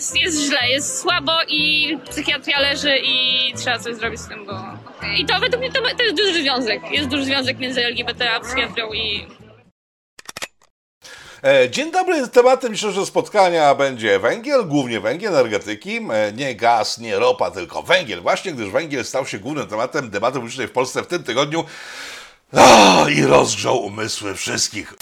jest, jest źle, jest słabo i psychiatria leży i trzeba coś zrobić z tym, bo... I to według mnie to, to jest duży związek. Jest duży związek między LGBT a psychiatrią i E, Dzień dobry, tematem dzisiejszego spotkania będzie węgiel, głównie węgiel, energetyki, e, nie gaz, nie ropa, tylko węgiel. Właśnie, gdyż węgiel stał się głównym tematem debaty publicznej w Polsce w tym tygodniu o, i rozgrzał umysły wszystkich.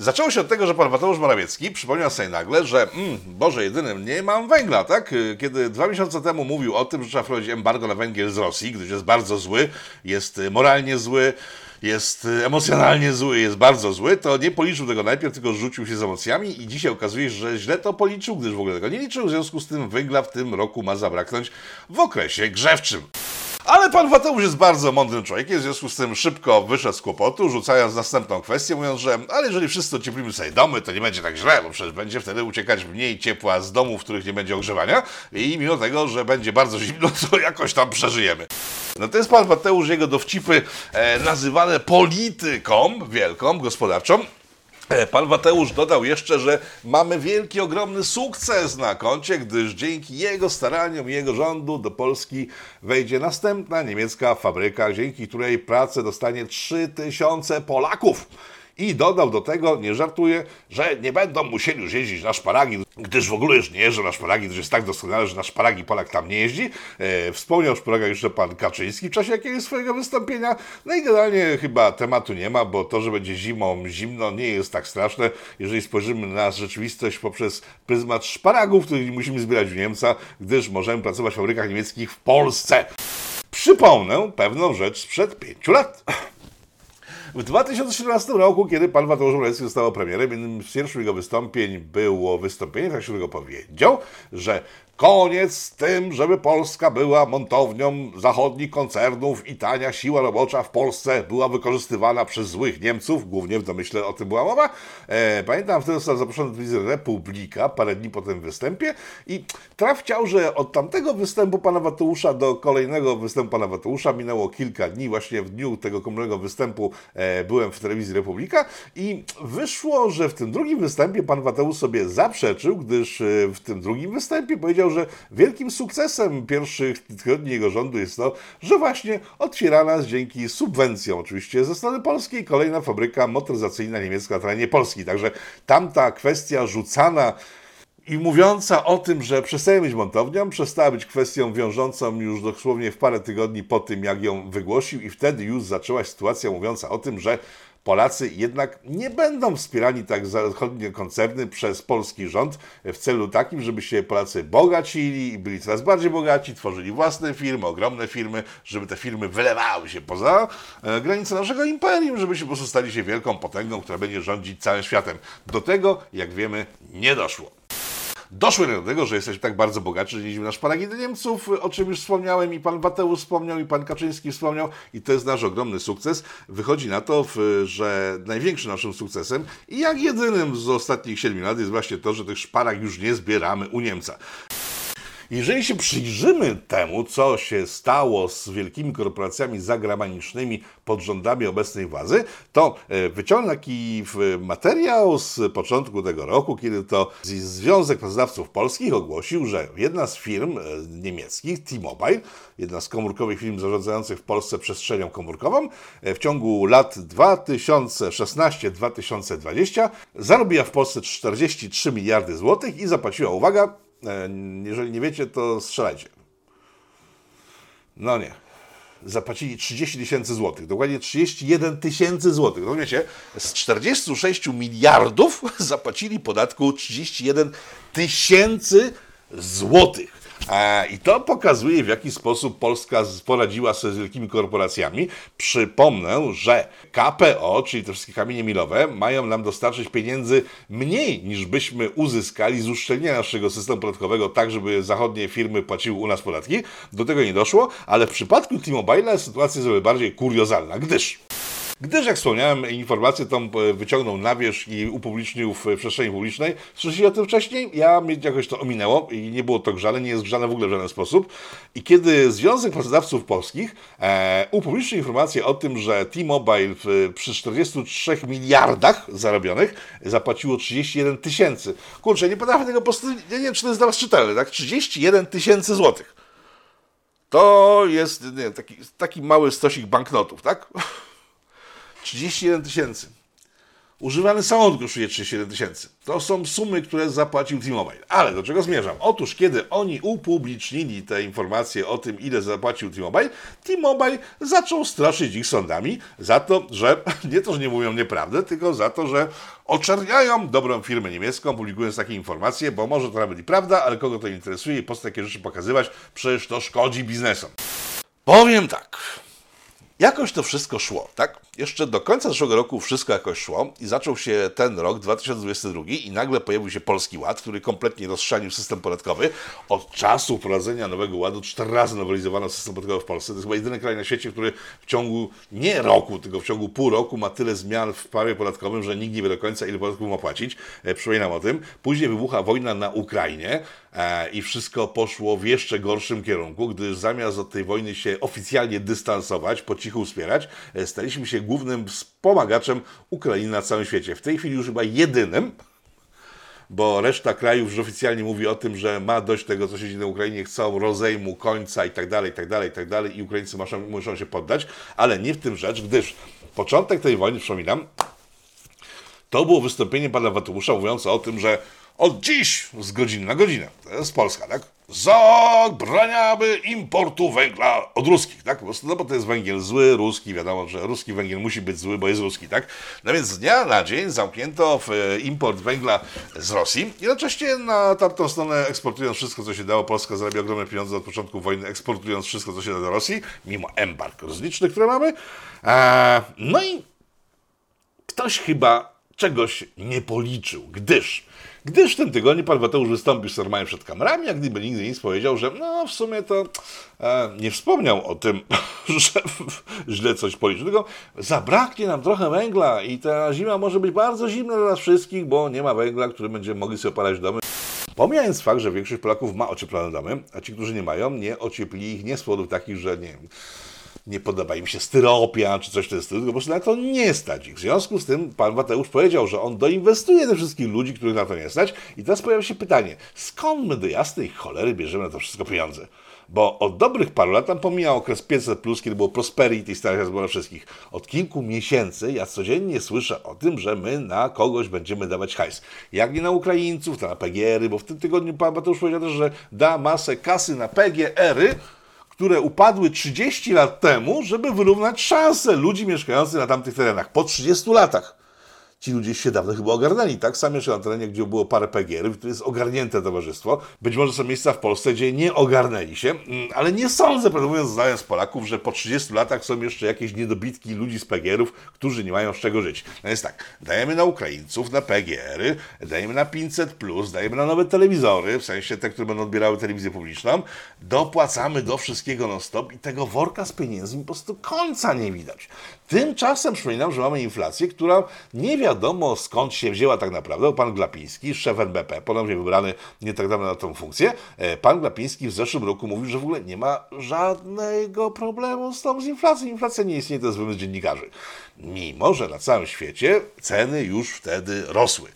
Zaczęło się od tego, że pan Mateusz Morawiecki przypomniał sobie nagle, że mm, Boże, jedynym nie mam węgla, tak? Kiedy dwa miesiące temu mówił o tym, że trzeba wprowadzić embargo na węgiel z Rosji, gdyż jest bardzo zły, jest y, moralnie zły, jest y, emocjonalnie zły, jest bardzo zły, to nie policzył tego najpierw, tylko rzucił się z emocjami i dzisiaj okazuje się, że źle to policzył, gdyż w ogóle tego nie liczył, w związku z tym węgla w tym roku ma zabraknąć w okresie grzewczym. Ale pan Mateusz jest bardzo mądrym człowiekiem, w związku z tym szybko wyszedł z kłopotu, rzucając następną kwestię, mówiąc, że ale jeżeli wszyscy ocieplimy sobie domy, to nie będzie tak źle, bo przecież będzie wtedy uciekać mniej ciepła z domów, w których nie będzie ogrzewania i mimo tego, że będzie bardzo zimno, to jakoś tam przeżyjemy. No to jest pan Mateusz, jego dowcipy e, nazywane polityką wielką, gospodarczą. E, Pan Mateusz dodał jeszcze, że mamy wielki, ogromny sukces na koncie, gdyż dzięki jego staraniom i jego rządu do Polski wejdzie następna niemiecka fabryka, dzięki której pracę dostanie 3000 Polaków. I dodał do tego, nie żartuję, że nie będą musieli już jeździć na szparagi, gdyż w ogóle już nie jeżdżą na szparagi, gdyż jest tak doskonale, że na szparagi Polak tam nie jeździ. E, wspomniał o szparagach jeszcze pan Kaczyński w czasie jakiegoś swojego wystąpienia. No i generalnie chyba tematu nie ma, bo to, że będzie zimą zimno nie jest tak straszne, jeżeli spojrzymy na rzeczywistość poprzez pryzmat szparagów, których nie musimy zbierać w Niemca, gdyż możemy pracować w fabrykach niemieckich w Polsce. Przypomnę pewną rzecz sprzed pięciu lat. W 2017 roku, kiedy pan Mateusz Morawiecki został premierem, jednym z pierwszych jego wystąpień było wystąpienie, tak się tego powiedział, że koniec z tym, żeby Polska była montownią zachodnich koncernów i tania siła robocza w Polsce była wykorzystywana przez złych Niemców, głównie w domyśle o tym była mowa. E, pamiętam, wtedy został zaproszony do telewizji Republika, parę dni po tym występie i traf chciał, że od tamtego występu pana Mateusza do kolejnego występu pana Mateusza minęło kilka dni, właśnie w dniu tego komunalnego występu e, byłem w telewizji Republika i wyszło, że w tym drugim występie pan Mateusz sobie zaprzeczył, gdyż e, w tym drugim występie powiedział, że wielkim sukcesem pierwszych tygodni jego rządu jest to, że właśnie otwiera nas dzięki subwencjom oczywiście ze strony polskiej kolejna fabryka motoryzacyjna niemiecka na terenie Polski. Także tamta kwestia rzucana i mówiąca o tym, że przestaje być montownią, przestała być kwestią wiążącą już dosłownie w parę tygodni po tym, jak ją wygłosił, i wtedy już zaczęła sytuacja mówiąca o tym, że Polacy jednak nie będą wspierani tak zachodnie koncerny przez polski rząd w celu takim, żeby się Polacy bogacili i byli coraz bardziej bogaci, tworzyli własne firmy, ogromne firmy, żeby te firmy wylewały się poza e, granice naszego imperium, żeby się po prostu stali się wielką potęgą, która będzie rządzić całym światem. Do tego, jak wiemy, nie doszło. Doszły do tego, że jesteśmy tak bardzo bogaci, że jeździmy na szparagi do Niemców, o czym już wspomniałem i pan Mateusz wspomniał, i pan Kaczyński wspomniał, i to jest nasz ogromny sukces. Wychodzi na to, że największym naszym sukcesem i jak jedynym z ostatnich 7 lat jest właśnie to, że tych szparag już nie zbieramy u Niemca. Jeżeli się przyjrzymy temu, co się stało z wielkimi korporacjami zagranicznymi pod rządami obecnej władzy, to e, wyciągnę taki materiał z początku tego roku, kiedy to Związek Pracodawców Polskich ogłosił, że jedna z firm e, niemieckich, T-Mobile, jedna z komórkowych firm zarządzających w Polsce przestrzenią komórkową, e, w ciągu lat 2016-2020 zarobiła w Polsce 43 miliardy złotych i zapłaciła, uwaga, jeżeli nie wiecie, to strzelajcie. No nie. Zapłacili 30 tysięcy złotych, dokładnie 31 tysięcy złotych. No wiecie, z 46 miliardów zapłacili podatku 31 tysięcy złotych. I to pokazuje, w jaki sposób Polska poradziła sobie z wielkimi korporacjami. Przypomnę, że KPO, czyli te wszystkie kamienie milowe, mają nam dostarczyć pieniędzy mniej niż byśmy uzyskali z uszczelnienia naszego systemu podatkowego, tak żeby zachodnie firmy płaciły u nas podatki. Do tego nie doszło, ale w przypadku T-Mobile sytuacja jest o wiele bardziej kuriozalna, gdyż gdyż jak wspomniałem, informację tą e, wyciągnął na wierzch i upublicznił w przestrzeni publicznej. Słyszeli o tym wcześniej? Ja mnie jakoś to ominęło i nie było to grzane, nie jest grzane w ogóle w żaden sposób. I kiedy Związek Pracodawców Polskich e, upublicznił informację o tym, że T-Mobile w, przy 43 miliardach zarobionych zapłaciło 31 tysięcy. Kurczę, nie potrafię tego po prostu, nie wiem, czy to jest dla Was czytelne, tak? 31 tysięcy złotych. To jest nie, taki, taki mały stosik banknotów, tak? 31 tysięcy. Używany samochód kosztuje 37 tysięcy. To są sumy, które zapłacił T-Mobile. Ale do czego zmierzam? Otóż, kiedy oni upublicznili te informacje o tym, ile zapłacił T-Mobile, T-Mobile zaczął straszyć ich sądami za to, że nie to, że nie mówią nieprawdę, tylko za to, że oczerniają dobrą firmę niemiecką, publikując takie informacje, bo może to nawet i prawda, ale kogo to interesuje i po co takie rzeczy pokazywać? Przecież to szkodzi biznesom. Powiem tak. Jakoś to wszystko szło, tak? Jeszcze do końca zeszłego roku wszystko jakoś szło i zaczął się ten rok, 2022 i nagle pojawił się Polski Ład, który kompletnie rozszczanił system podatkowy. Od czasu wprowadzenia nowego ładu cztery razy nowelizowano system podatkowy w Polsce. To jest chyba jedyny kraj na świecie, który w ciągu nie roku, tylko w ciągu pół roku ma tyle zmian w prawie podatkowym, że nikt nie wie do końca, ile podatków ma płacić. E, przypominam o tym. Później wybucha wojna na Ukrainie e, i wszystko poszło w jeszcze gorszym kierunku, gdyż zamiast od tej wojny się oficjalnie dystansować, po cichu wspierać, e, staliśmy się głównym wspomagaczem Ukrainy na całym świecie. W tej chwili już chyba jedynym, bo reszta krajów już oficjalnie mówi o tym, że ma dość tego, co się dzieje na Ukrainie, chcą rozejmu, końca i tak dalej, i tak dalej, i tak dalej i Ukraińcy muszą, muszą się poddać, ale nie w tym rzecz, gdyż początek tej wojny, przypominam, to było wystąpienie pana Watumusza mówiące o tym, że od dziś z godziny na godzinę, to jest Polska, tak? Zabraniamy importu węgla od ruskich, tak? Po prostu, no bo to jest węgiel zły, ruski, wiadomo, że ruski węgiel musi być zły, bo jest ruski, tak? No więc z dnia na dzień zamknięto e, import węgla z Rosji. Jednocześnie na tamtą stronę eksportując wszystko, co się dało, Polska zarabia ogromne pieniądze od początku wojny, eksportując wszystko, co się da do Rosji, mimo embarg rozlicznych, które mamy. Eee, no i ktoś chyba czegoś nie policzył, gdyż gdyż w tym tygodniu pan Mateusz wystąpił z normalnie przed kamerami, jak gdyby nigdy nic powiedział, że no w sumie to e, nie wspomniał o tym, że źle coś policzył, tylko zabraknie nam trochę węgla i ta zima może być bardzo zimna dla nas wszystkich, bo nie ma węgla, który będziemy mogli sobie opalać domy. Pomijając fakt, że większość Polaków ma ocieplone domy, a ci, którzy nie mają, nie ocieplili ich nie z powodów takich, że nie nie podoba im się styropia czy coś w tym stylu, po prostu na to nie stać ich. W związku z tym pan Mateusz powiedział, że on doinwestuje tych wszystkich ludzi, których na to nie stać i teraz pojawia się pytanie, skąd my do jasnej cholery bierzemy na to wszystko pieniądze? Bo od dobrych paru lat, tam pomijał okres 500+, plus, kiedy było Prosperity i stać było na wszystkich. Od kilku miesięcy ja codziennie słyszę o tym, że my na kogoś będziemy dawać hajs. Jak nie na Ukraińców, to na PGR-y, bo w tym tygodniu pan Mateusz powiedział też, że da masę kasy na PGR-y, które upadły 30 lat temu, żeby wyrównać szanse ludzi mieszkających na tamtych terenach po 30 latach. Ci ludzie się dawno chyba ogarnęli, tak? Sam jeszcze na terenie, gdzie było parę PGR-ów, to jest ogarnięte towarzystwo. Być może są miejsca w Polsce, gdzie nie ogarnęli się, mm, ale nie sądzę, prawdę mówiąc, znając Polaków, że po 30 latach są jeszcze jakieś niedobitki ludzi z PGR-ów, którzy nie mają z czego żyć. No jest tak, dajemy na Ukraińców, na PGR-y, dajemy na 500+, dajemy na nowe telewizory, w sensie te, które będą odbierały telewizję publiczną, dopłacamy do wszystkiego non-stop i tego worka z pieniędzmi po prostu końca nie widać. Tymczasem przypominam, że mamy inflację, która nie wiadomo skąd się wzięła tak naprawdę. Pan Glapiński, szef NBP, ponownie wybrany nie tak dawno na tą funkcję, e, pan Glapiński w zeszłym roku mówił, że w ogóle nie ma żadnego problemu z tą z inflacją. Inflacja nie istnieje, to jest wymysł dziennikarzy. Mimo, że na całym świecie ceny już wtedy rosły.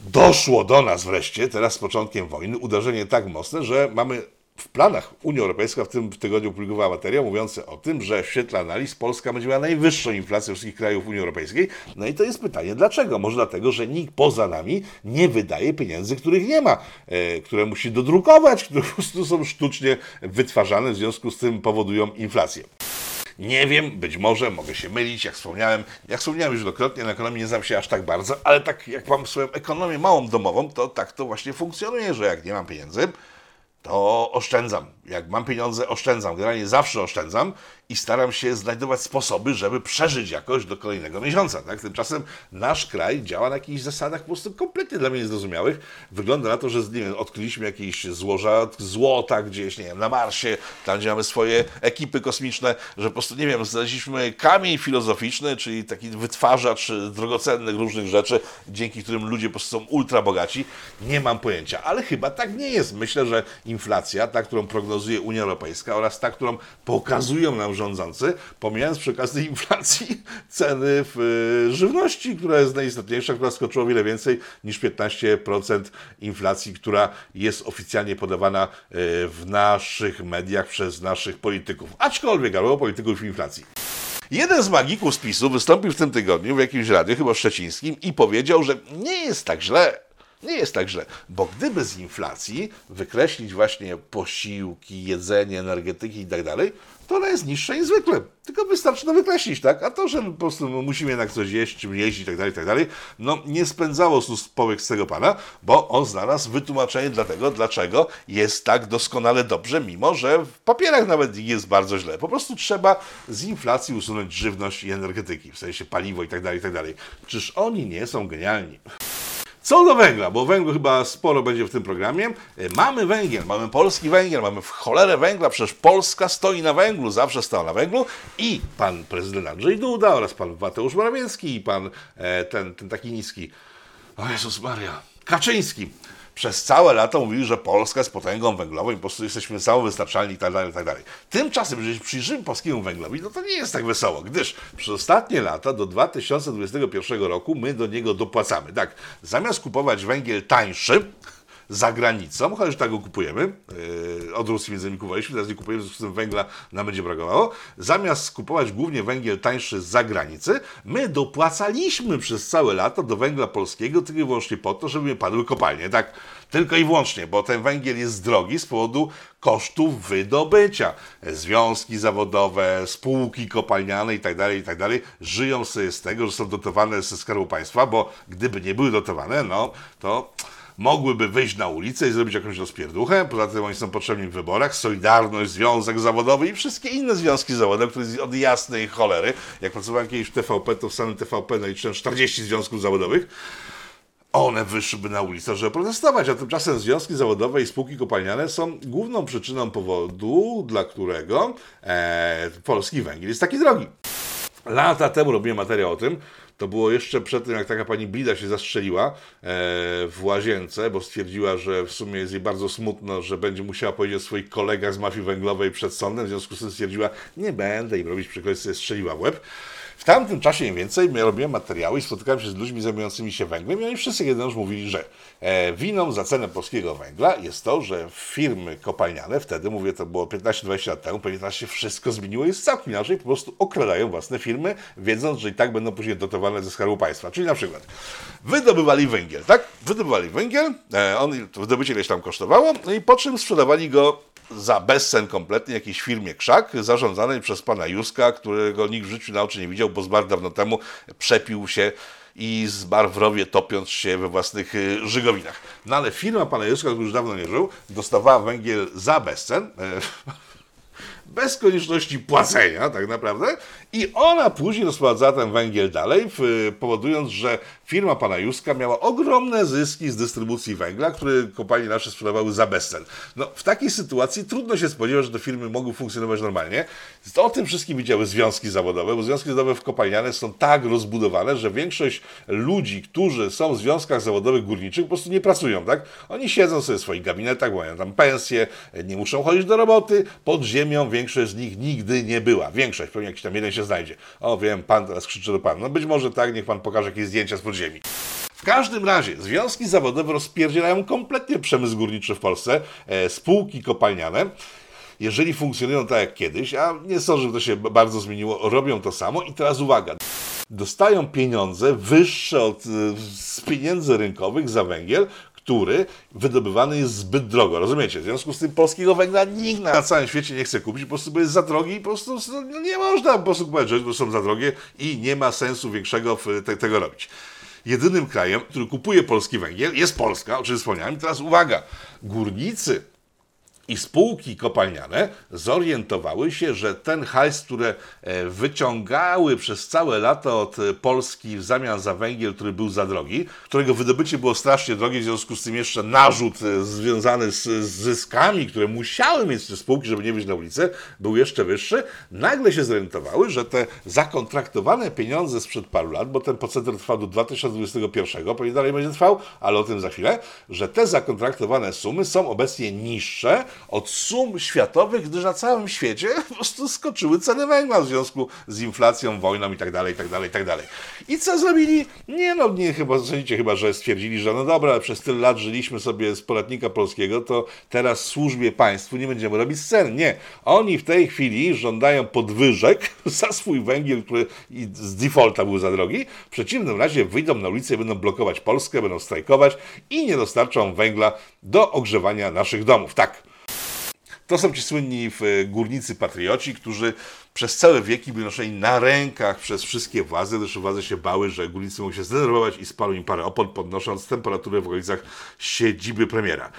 Doszło do nas wreszcie, teraz z początkiem wojny, uderzenie tak mocne, że mamy w planach Unia Europejska w tym tygodniu publikowała materiał mówiący o tym, że w świetle analiz Polska będzie miała najwyższą inflację wszystkich krajów Unii Europejskiej. No i to jest pytanie, dlaczego? Może dlatego, że nikt poza nami nie wydaje pieniędzy, których nie ma, e, które musi dodrukować, które po prostu są sztucznie wytwarzane, w związku z tym powodują inflację. Nie wiem, być może, mogę się mylić, jak wspomniałem, jak wspomniałem już wielokrotnie, na ekonomii nie znam się aż tak bardzo, ale tak jak mam swoją ekonomię małą domową, to tak to właśnie funkcjonuje, że jak nie mam pieniędzy, to oszczędzam. Jak mam pieniądze, oszczędzam. Generalnie zawsze oszczędzam i staram się znajdować sposoby, żeby przeżyć jakoś do kolejnego miesiąca. Tak? Tymczasem nasz kraj działa na jakichś zasadach po prostu kompletnie dla mnie niezrozumiałych. Wygląda na to, że nie wiem, odkryliśmy jakieś złoża złota gdzieś, nie wiem, na Marsie, tam gdzie mamy swoje ekipy kosmiczne, że po prostu, nie wiem, znaleźliśmy kamień filozoficzny, czyli taki wytwarzacz drogocennych różnych rzeczy, dzięki którym ludzie po prostu są ultra bogaci. Nie mam pojęcia, ale chyba tak nie jest. Myślę, że inflacja, ta, którą prognozuje Unia Europejska oraz ta, którą pokazują nam rządzący, pomijając przy okazji inflacji ceny w y, żywności, która jest najistotniejsza, która skoczyła wiele więcej niż 15% inflacji, która jest oficjalnie podawana y, w naszych mediach przez naszych polityków. Aczkolwiek, albo polityków inflacji. Jeden z magików z wystąpił w tym tygodniu w jakimś radiu, chyba szczecińskim, i powiedział, że nie jest tak źle. Nie jest tak źle, bo gdyby z inflacji wykreślić właśnie posiłki, jedzenie, energetyki i tak dalej, to ona jest niższa niż zwykle. Tylko wystarczy to wykreślić, tak? A to, że po prostu musimy jednak coś jeść, czym jeździć i tak dalej, tak dalej, no nie spędzało sus powiek z tego pana, bo on znalazł wytłumaczenie dla tego, dlaczego jest tak doskonale dobrze, mimo że w papierach nawet jest bardzo źle. Po prostu trzeba z inflacji usunąć żywność i energetyki, w sensie paliwo i tak dalej, i tak dalej. Czyż oni nie są genialni? Co do węgla, bo węglu chyba sporo będzie w tym programie. E, Mamy węgiel, mamy polski węgiel, mamy w cholerę węgla, przecież Polska stoi na węglu, zawsze stała na węglu i pan prezydent Andrzej Duda oraz pan Mateusz Morawiecki i pan e, ten, ten taki niski, o Jezus Maria, Kaczyński. Przez całe lata mówili, że Polska jest potęgą węglową i po prostu jesteśmy samowystarczalni i tak tak. Tymczasem, jeżeli przyjrzymy polskiemu węglowi, no to nie jest tak wesoło, gdyż przez ostatnie lata, do 2021 roku, my do niego dopłacamy. Tak, zamiast kupować węgiel tańszy, za granicą, chociaż tak go kupujemy, yy, od Rosji między innymi kupowaliśmy, teraz nie kupujemy, w związku z tym węgla nam będzie brakowało. Zamiast kupować głównie węgiel tańszy z zagranicy, my dopłacaliśmy przez całe lata do węgla polskiego tylko i wyłącznie po to, żeby padły kopalnie, tak? Tylko i wyłącznie, bo ten węgiel jest drogi z powodu kosztów wydobycia. Związki zawodowe, spółki kopalniane i tak dalej, i tak żyją sobie z tego, że są dotowane ze Skarbu Państwa, bo gdyby nie były dotowane, no to mogłyby wyjść na ulicę i zrobić jakąś rozpierduchę. Poza tym oni są potrzebni w wyborach. Solidarność, Związek Zawodowy i wszystkie inne związki zawodowe, które od jasnej cholery. Jak pracowałem kiedyś w TVP, to w samym TVP naliczyłem 40 związków zawodowych. One wyszłyby na ulicę, żeby protestować, a tymczasem związki zawodowe i spółki kopalniane są główną przyczyną powodu, dla którego e, polski węgiel jest taki drogi. Lata temu robiłem materiał o tym. To było jeszcze przed tym, jak taka pani Blida się zastrzeliła e, w łazience, bo stwierdziła, że w sumie jest jej bardzo smutno, że będzie musiała powiedzieć o swoich kolegach z mafii węglowej przed sądem. W związku z tym stwierdziła, nie będę im robić sobie strzeliła w łeb. W tamtym czasie mniej więcej ja robiłem materiały i spotykałem się z ludźmi zajmującymi się węglem i oni wszyscy jednocześnie mówili, że e, winą za cenę polskiego węgla jest to, że firmy kopalniane, wtedy mówię, to było 15-20 lat temu, pewnie teraz się wszystko zmieniło, jest całkiem inaczej, po prostu okradają własne firmy, wiedząc, że i tak będą później dotowane ze Skarbu Państwa. Czyli na przykład wydobywali węgiel, tak? Wydobywali węgiel, e, on, wydobycie ileś tam kosztowało, no i po czym sprzedawali go za bezcen kompletnie jakiejś firmie Krzak, zarządzanej przez pana Juska, którego nikt w życiu na oczy nie widział, bo zmarł dawno temu, przepił się i zmarł w rowie, topiąc się we własnych y, żygowinach. No ale firma pana Juska, który już dawno nie żył, dostawała węgiel za bezcen, e, bez konieczności płacenia tak naprawdę i ona później rozprowadzała ten węgiel dalej, powodując, że firma pana Juska miała ogromne zyski z dystrybucji węgla, który kopalnie nasze sprzedawały za bezcen. No, w takiej sytuacji trudno się spodziewać, że te firmy mogły funkcjonować normalnie. O tym wszystkim widziały związki zawodowe, bo związki zawodowe w kopalniane są tak rozbudowane, że większość ludzi, którzy są w związkach zawodowych górniczych, po prostu nie pracują, tak? Oni siedzą sobie w swoich gabinetach, mają tam pensje, nie muszą chodzić do roboty, pod ziemią większość z nich nigdy nie była. Większość, pewnie jakiś tam jeden się znajdzie. O, wiem, pan teraz krzyczy do pana. No być może tak, niech pan pokaże jakieś zdjęcia z podziemi. W każdym razie związki zawodowe rozpierdzielają kompletnie przemysł górniczy w Polsce, e, spółki kopalniane. Jeżeli funkcjonują tak jak kiedyś, a nie sądzę, żeby to się bardzo zmieniło, robią to samo i teraz uwaga. Dostają pieniądze wyższe od, e, z pieniędzy rynkowych za węgiel, który wydobywany jest zbyt drogo. Rozumiecie? W związku z tym polskiego węgla nikt na całym świecie nie chce kupić, po prostu bo jest za drogi i po prostu no, nie można po prostu kupować rzeczy, bo są za drogie i nie ma sensu większego te, tego robić. Jedynym krajem, który kupuje polski węgiel jest Polska, o czym wspomniałem. I teraz uwaga, górnicy I spółki kopalniane zorientowały się, że ten hajs, które e, wyciągały przez całe lata od e, Polski w zamian za węgiel, który był za drogi, którego wydobycie było strasznie drogie, w związku z tym jeszcze narzut e, związany z, zyskami, które musiały mieć te spółki, żeby nie wyjść na ulicę, był jeszcze wyższy, nagle się zorientowały, że te zakontraktowane pieniądze sprzed paru lat, bo ten proceder trwał do 2021, pewnie dalej będzie trwał, ale o tym za chwilę, że te zakontraktowane sumy są obecnie niższe od sum światowych, gdyż na całym świecie po prostu skoczyły ceny węgla w związku z inflacją, wojną i tak dalej, i tak dalej, i tak dalej. I co zrobili? Nie no, nie chyba, sądzicie chyba, że stwierdzili, że no dobra, ale przez tyle lat żyliśmy sobie z podatnika polskiego, to teraz służbie państwu nie będziemy robić scen. Nie. Oni w tej chwili żądają podwyżek za swój węgiel, który z defaulta był za drogi. W przeciwnym razie wyjdą na ulicę i będą blokować Polskę, będą strajkować i nie dostarczą węgla do ogrzewania naszych domów. Tak. To są ci słynni e, górnicy patrioci, którzy przez całe wieki byli noszeni na rękach przez wszystkie władze, gdyż władze się bały, że górnicy mogą się zdenerwować i spalą im parę opon, podnosząc temperaturę w okolicach siedziby premiera.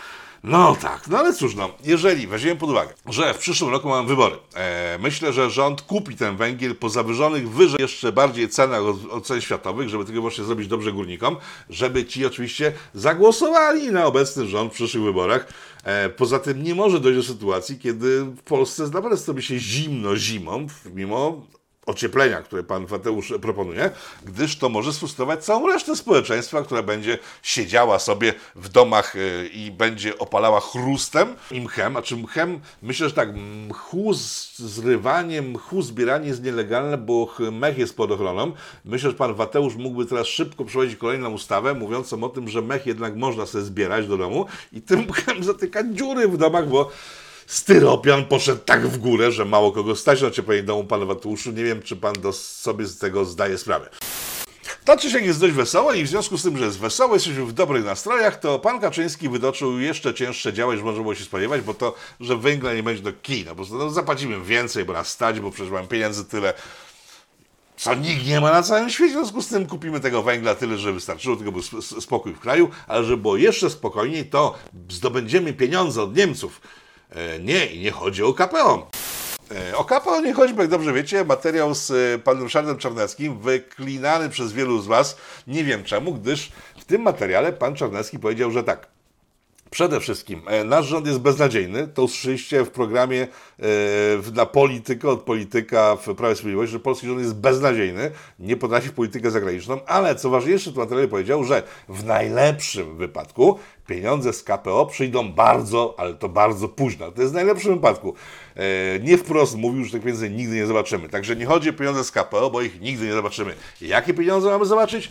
No tak, no ale cóż, no, jeżeli weźmiemy pod uwagę, że w przyszłym roku mamy wybory, e, myślę, że rząd kupi ten węgiel po zawyżonych wyżej jeszcze bardziej cenach od, od cen światowych, żeby tylko właśnie zrobić dobrze górnikom, żeby ci oczywiście zagłosowali na obecny rząd w przyszłych wyborach. E, poza tym nie może dojść do sytuacji, kiedy w Polsce naprawdę zrobi się zimno zimą, mimo ocieplenia, które pan Fateusz proponuje, gdyż to może sfrustrować całą resztę społeczeństwa, która będzie siedziała sobie w domach y, i będzie opalała chrustem i mchem, a czy mchem, myślę, że tak, mchu zrywanie, mchu zbieranie jest nielegalne, bo ch- mech jest pod ochroną. Myślę, że pan Wateusz mógłby teraz szybko przeprowadzić kolejną ustawę, mówiącą o tym, że mech jednak można sobie zbierać do domu i tym mchem zatykać dziury w domach, bo styropian poszedł tak w górę, że mało kogo stać na ocieplenie domu pana Watuszu. Nie wiem, czy pan do, sobie z tego zdaje sprawę. To czy się jest dość wesoło i w związku z tym, że jest wesoło, jesteśmy w dobrych nastrojach, to pan Kaczyński wytoczył jeszcze cięższe działo, niż można było się spodziewać, bo to, że węgla nie będzie do kina. Po prostu no, zapłacimy więcej, bo nas stać, bo przecież mamy pieniędzy tyle, co nikt nie ma na całym świecie. W związku z tym kupimy tego węgla tyle, że wystarczyło, tylko był sp- sp- spokój w kraju, ale żeby było jeszcze spokojniej, to zdobędziemy pieniądze od Niemców. E, nie, i nie chodzi o KPO. E, O KPO nie chodzi, bo jak dobrze wiecie, materiał z e, panem Ryszardem Czarneckim, wyklinany przez wielu z Was, nie wiem czemu, gdyż w tym materiale pan Czarnecki powiedział, że tak. Przede wszystkim, e, nasz rząd jest beznadziejny. To usłyszeliście w programie e, na politykę, od polityka w Prawie Sprawiedliwości, że polski rząd jest beznadziejny, nie potrafi politykę zagraniczną, ale co ważniejsze, w tym materiale powiedział, że w najlepszym wypadku pieniądze z KPO przyjdą bardzo, ale to bardzo późno. To jest w najlepszym wypadku. E, Nie wprost mówił, że tych pieniędzy nigdy nie zobaczymy. Także nie chodzi o pieniądze z KPO, bo ich nigdy nie zobaczymy. Jakie pieniądze mamy zobaczyć?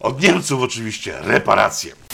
Od Niemców oczywiście, reparacje.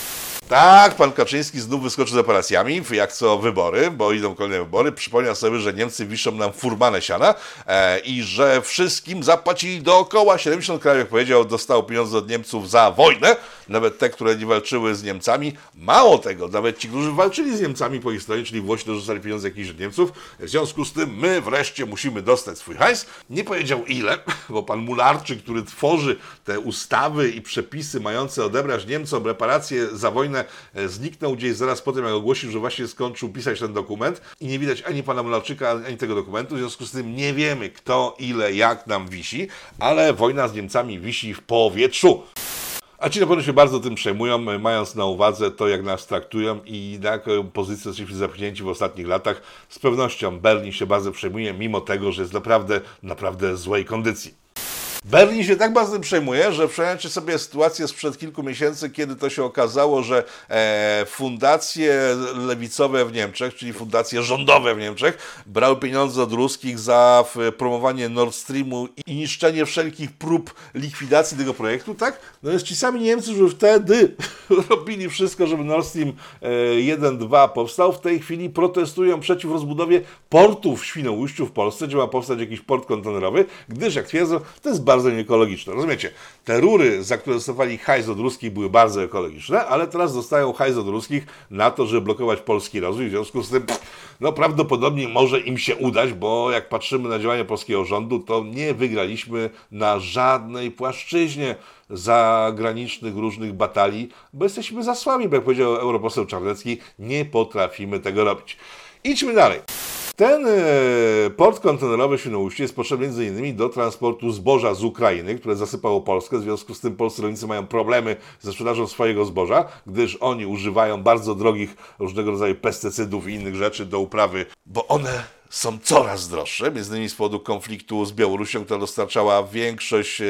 Tak, pan Kaczyński znów wyskoczył z operacjami, jak co wybory, bo idą kolejne wybory. Przypomniał sobie, że Niemcy wiszą nam furmanę siana e, i że wszystkim zapłacili dookoła. 70 krajów, jak powiedział, dostało pieniądze od Niemców za wojnę, nawet te, które nie walczyły z Niemcami. Mało tego, nawet ci, którzy walczyli z Niemcami po ich stronie, czyli Włosi, dorzucali pieniądze jakichś od Niemców. W związku z tym my wreszcie musimy dostać swój hajs. Nie powiedział ile, bo pan Mularczyk, który tworzy te ustawy i przepisy mające odebrać Niemcom reparacje za wojnę, e, zniknął gdzieś zaraz po tym, jak ogłosił, że właśnie skończył pisać ten dokument i nie widać ani pana Mularczyka, ani tego dokumentu. W związku z tym nie wiemy, kto, ile, jak nam wisi, ale wojna z Niemcami wisi w powietrzu. A ci na pewno się bardzo tym przejmują, e, mając na uwadze to, jak nas traktują i na jaką pozycję jesteśmy zapchnięci w ostatnich latach. Z pewnością Berlin się bardzo przejmuje, mimo tego, że jest naprawdę, naprawdę złej kondycji. Berlin się tak bardzo tym przejmuje, że przypomniacie sobie sytuację sprzed kilku miesięcy, kiedy to się okazało, że e, fundacje lewicowe w Niemczech, czyli fundacje rządowe w Niemczech, brały pieniądze od ruskich za promowanie Nord Streamu i niszczenie wszelkich prób likwidacji tego projektu, tak? No jest ci sami Niemcy, którzy wtedy robili wszystko, żeby Nord Stream e, 1-2 powstał, w tej chwili protestują przeciw rozbudowie portu w Świnoujściu w Polsce, gdzie ma powstać jakiś port kontenerowy, gdyż jak twierdzą, to jest bardzo nieekologiczne. Rozumiecie? Te rury, za które dostawali hajs od ruskich, były bardzo ekologiczne, ale teraz dostają hajs od ruskich na to, żeby blokować polski rozwój. W związku z tym, no prawdopodobnie może im się udać, bo jak patrzymy na działania polskiego rządu, to nie wygraliśmy na żadnej płaszczyźnie. zagranicznych różnych batalii, bo jesteśmy za słabi, bo jak powiedział europoseł Czarnecki, nie potrafimy tego robić. Idźmy dalej. Ten e, port kontenerowy w Świnoujściu jest potrzebny m.in. do transportu zboża z Ukrainy, które zasypało Polskę. W związku z tym polscy rolnicy mają problemy ze sprzedażą swojego zboża, gdyż oni używają bardzo drogich różnego rodzaju pestycydów i innych rzeczy do uprawy, bo one są coraz droższe, między innymi z powodu konfliktu z Białorusią, która dostarczała większość e,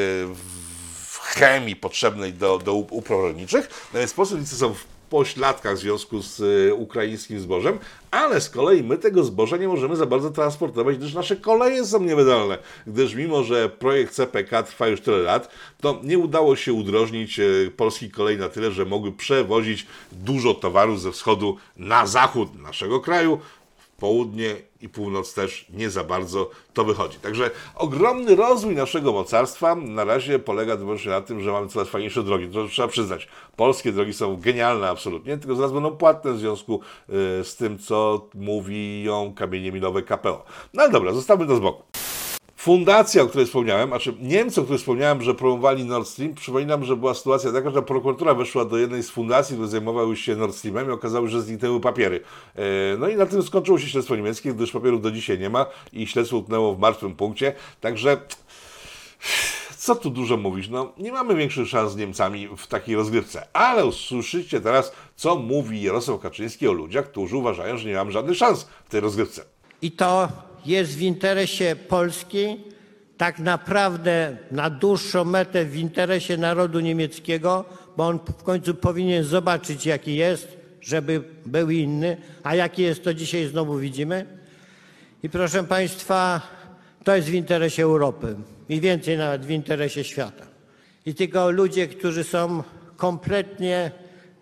chemii potrzebnej do, do up- upraw rolniczych. No więc polscy rolnicy są w pośladkach w związku z e, ukraińskim zbożem, ale z kolei my tego zboża nie możemy za bardzo transportować, gdyż nasze koleje są niewydolne. Gdyż mimo, że projekt CPK trwa już tyle lat, to nie udało się udrożnić e, polskich kolei na tyle, że mogły przewozić dużo towaru ze wschodu na zachód naszego kraju, południe i północ też nie za bardzo to wychodzi. Także ogromny rozwój naszego mocarstwa na razie polega wyłącznie na tym, że mamy coraz fajniejsze drogi. To trzeba przyznać. Polskie drogi są genialne absolutnie, tylko zaraz będą płatne w związku y, z tym, co mówią kamienie milowe KPO. No ale dobra, zostawmy to z boku. Fundacja, o której wspomniałem, znaczy Niemcy, o których wspomniałem, że promowali Nord Stream, przypominam, że była sytuacja taka, że prokuratura weszła do jednej z fundacji, które zajmowały się Nord Streamem i okazało się, że zniknęły papiery. E, No i na tym skończyło się śledztwo niemieckie, gdyż papierów do dzisiaj nie ma i śledztwo utknęło w martwym punkcie. Także co tu dużo mówić, no nie mamy większych szans z Niemcami w takiej rozgrywce. Ale usłyszycie teraz, co mówi Jarosław Kaczyński o ludziach, którzy uważają, że nie mamy żadnych szans w tej rozgrywce. I to jest w interesie Polski, tak naprawdę na dłuższą metę w interesie narodu niemieckiego, bo on w końcu powinien zobaczyć, jaki jest, żeby był inny, a jaki jest, to dzisiaj znowu widzimy. I proszę Państwa, to jest w interesie Europy i więcej nawet w interesie świata. I tylko ludzie, którzy są kompletnie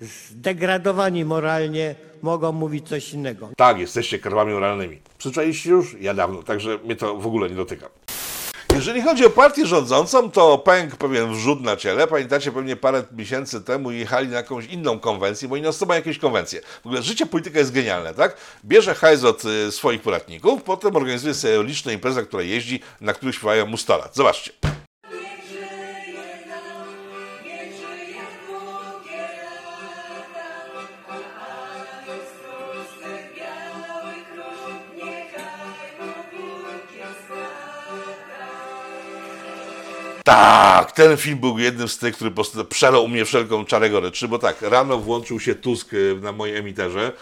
zdegradowani moralnie, mogą mówić coś innego. Tak, jesteście krwami moralnymi. Przyzwyczailiście się już? Ja dawno, także mnie to w ogóle nie dotyka. Jeżeli chodzi o partię rządzącą, to pękł pewien wrzut na ciele. Pamiętacie, pewnie parę miesięcy temu jechali na jakąś inną konwencję, bo oni mają jakieś konwencje. W ogóle życie polityka jest genialne, tak? Bierze hajs od y, swoich podatników, potem organizuje sobie liczne imprezy, która jeździ, na których śpiewają mu 100 lat. Zobaczcie. Tak, ten film był jednym z tych, który po prostu przelał u mnie wszelką czarę goryczy, bo tak, rano włączył się Tusk y, na mojej emiterze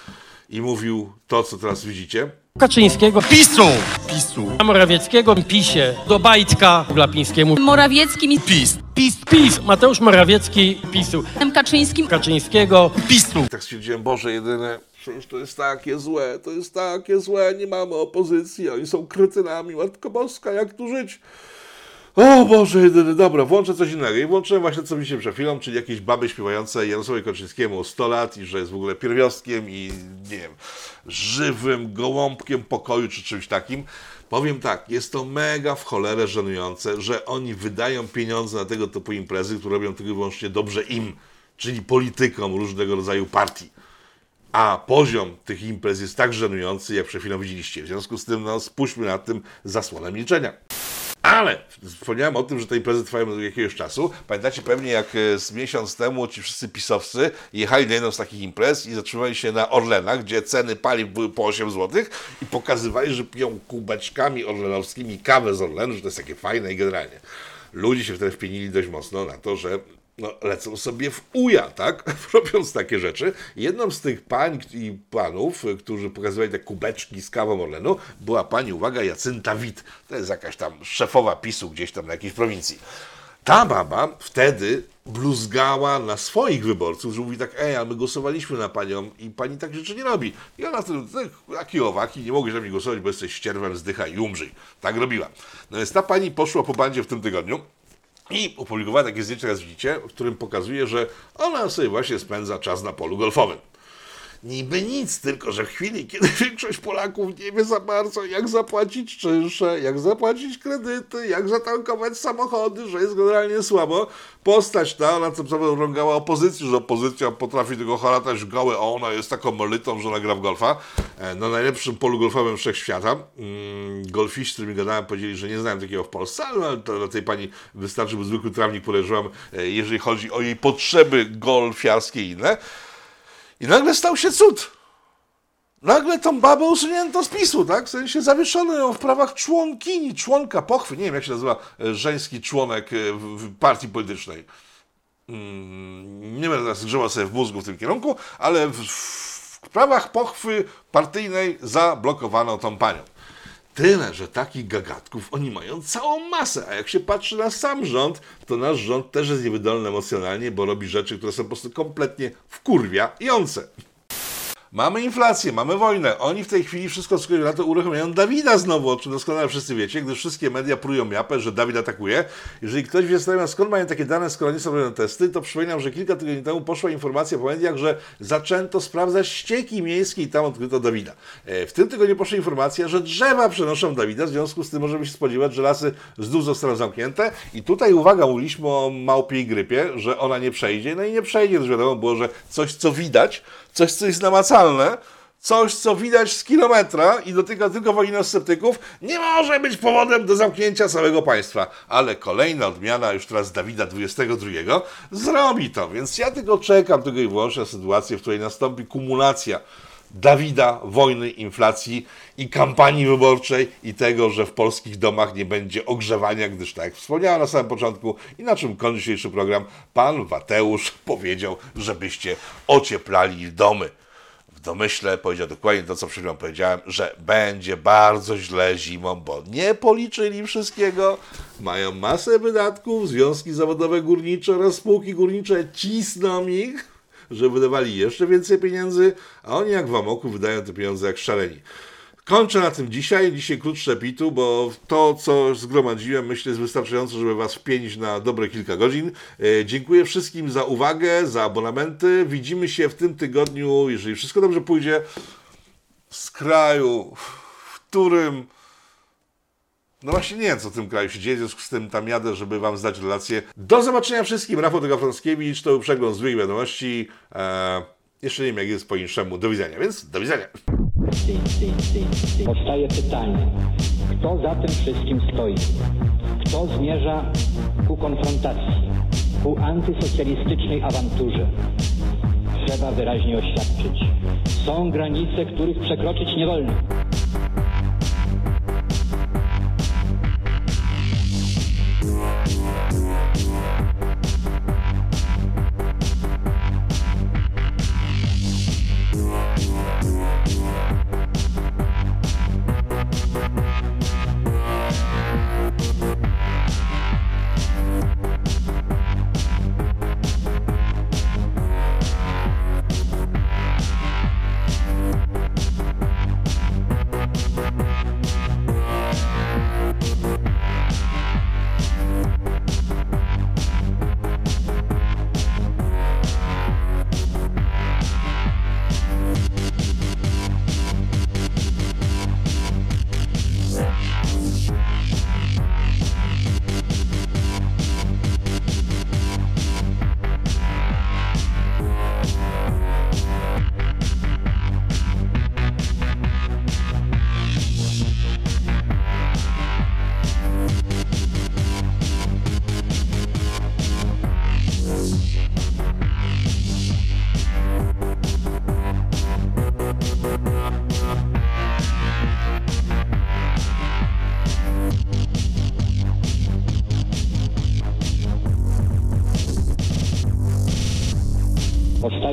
i mówił to, co teraz widzicie. Kaczyńskiego PiSu. PiSu. Morawieckiego PiSie. Do Bajtka Glapińskiemu. Morawieckim PiS. PiS. PiS. Mateusz Morawiecki PiSu. Kaczyńskim. Kaczyńskiego PiSu. Tak stwierdziłem, Boże, jedyne, przecież to jest takie złe, to jest takie złe, nie mamy opozycji, oni są kretynami, Matko Boska, jak tu żyć? O Boże, jedyny, dobra, włączę coś innego i włączyłem właśnie co mi się przed chwilą, czyli jakieś baby śpiewające Jarosławowi Kaczyńskiemu 100 lat i że jest w ogóle pierwiastkiem i nie wiem, żywym gołąbkiem pokoju czy czymś takim. Powiem tak, jest to mega w cholerę żenujące, że oni wydają pieniądze na tego typu imprezy, które robią tylko i wyłącznie dobrze im, czyli politykom różnego rodzaju partii. A poziom tych imprez jest tak żenujący, jak przed chwilą widzieliście. W związku z tym, no, spuśćmy nad tym zasłonę milczenia. Ale wspomniałem o tym, że te imprezy trwają od jakiegoś czasu. Pamiętacie pewnie, jak e, z miesiąc temu ci wszyscy pisowcy jechali na jedną z takich imprez i zatrzymali się na Orlenach, gdzie ceny paliw były po 8 zł i pokazywali, że piją kubeczkami orlenowskimi kawę z Orlenu, że to jest takie fajne i generalnie. Ludzie się wtedy wpienili dość mocno na to, że no, lecą sobie w uja, tak? Robiąc takie rzeczy. Jedną z tych pań i panów, którzy pokazywali te kubeczki z kawą Orlenu, była pani, uwaga, Jacynta Wit. To jest jakaś tam szefowa PiSu gdzieś tam na jakiejś prowincji. Ta baba wtedy bluzgała na swoich wyborców, że mówi tak, ej, a my głosowaliśmy na panią i pani tak rzeczy nie robi. I ona wtedy, tak, jaki owaki, nie mogłeś na mnie głosować, bo jesteś ścierwem, zdychaj i umrzyj. Tak robiła. No więc ta pani poszła po bandzie w tym tygodniu i opublikowała takie zdjęcie, jak widzicie, w którym pokazuje, że ona sobie właśnie spędza czas na polu golfowym. Niby nic, tylko że w chwili, kiedy większość Polaków nie wie za bardzo, jak zapłacić czynsze, jak zapłacić kredyty, jak zatankować samochody, że jest generalnie słabo, postać ta, na co co rągała opozycji, że opozycja potrafi tego haratać w gałę, a ona jest taką molitą, że ona gra w golfa, e, na najlepszym polu golfowym wszechświata. Mm, golfiści, z którymi gadałem, powiedzieli, że nie znają takiego w Polsce, ale dla tej pani wystarczy, by zwykły trawnik podejrzewam, e, jeżeli chodzi o jej potrzeby golfiarskie i inne. I nagle stał się cud. Nagle tą babę usunięto z PiSu, tak? W sensie zawieszono ją w prawach członkini, członka pochwy. Nie wiem, jak się nazywa e, żeński członek e, w, w partii politycznej. Mm, nie będę teraz grzebał sobie w mózgu w tym kierunku, ale w, w prawach pochwy partyjnej zablokowano tą panią. Tyle, że takich gagatków oni mają całą masę, a jak się patrzy na sam rząd, to nasz rząd też jest niewydolny emocjonalnie, bo robi rzeczy, które są po prostu kompletnie wkurwiające. Mamy inflację, mamy wojnę. Oni w tej chwili wszystko wskazuje na to uruchamiają Dawida znowu, o czym doskonale wszyscy wiecie, gdyż wszystkie media prują miapę, że Dawid atakuje. Jeżeli ktoś wie skąd mają takie dane, skoro nie są robione testy, to przypominam, że kilka tygodni temu poszła informacja po mediach, że zaczęto sprawdzać ścieki miejskie i tam odkryto Dawida. E, W tym tygodniu poszła informacja, że drzewa przenoszą Dawida, w związku z tym możemy się spodziewać, że lasy znów zostaną zamknięte. I tutaj uwaga, mówiliśmy o małpiej grypie, że ona nie przejdzie, no i nie przejdzie, to wiadomo było, że coś co widać, coś co jest namacalne, coś co widać z kilometra i dotyka tylko wojnosceptyków, nie może być powodem do zamknięcia całego państwa. Ale kolejna odmiana, już teraz Dawida 22, zrobi to, więc ja tylko czekam tylko i wyłącznie sytuację, w której nastąpi kumulacja Dawida, wojny, inflacji i kampanii wyborczej i tego, że w polskich domach nie będzie ogrzewania, gdyż tak jak wspomniałem na samym początku i na czym kończy dzisiejszy program, pan Wateusz powiedział, żebyście ocieplali domy. W domyśle powiedział dokładnie to, co przed chwilą powiedziałem, że będzie bardzo źle zimą, bo nie policzyli wszystkiego, mają masę wydatków, związki zawodowe górnicze oraz spółki górnicze cisną ich, że wydawali jeszcze więcej pieniędzy, a oni jak w amoku wydają te pieniądze jak szaleni. Kończę na tym dzisiaj, dzisiaj krótsze pitu, bo to, co zgromadziłem, myślę, jest wystarczające, żeby Was wpienić na dobre kilka godzin. E, dziękuję wszystkim za uwagę, za abonamenty. Widzimy się w tym tygodniu, jeżeli wszystko dobrze pójdzie, z kraju, w którym... No właśnie nie wiem, co w tym kraju się dzieje, w związku z tym tam jadę, żeby Wam zdać relację. Do zobaczenia wszystkim. Rafał Dogafrąckiewicz, to był przegląd złych wiadomości. E, jeszcze nie wiem, jak jest po inszemu. Do widzenia, więc do widzenia. Powstaje pytanie, kto za tym wszystkim stoi? Kto zmierza ku konfrontacji, ku antysocjalistycznej awanturze? Trzeba wyraźnie oświadczyć. Są granice, których przekroczyć nie wolno.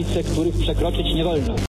Granice, których przekroczyć nie wolno.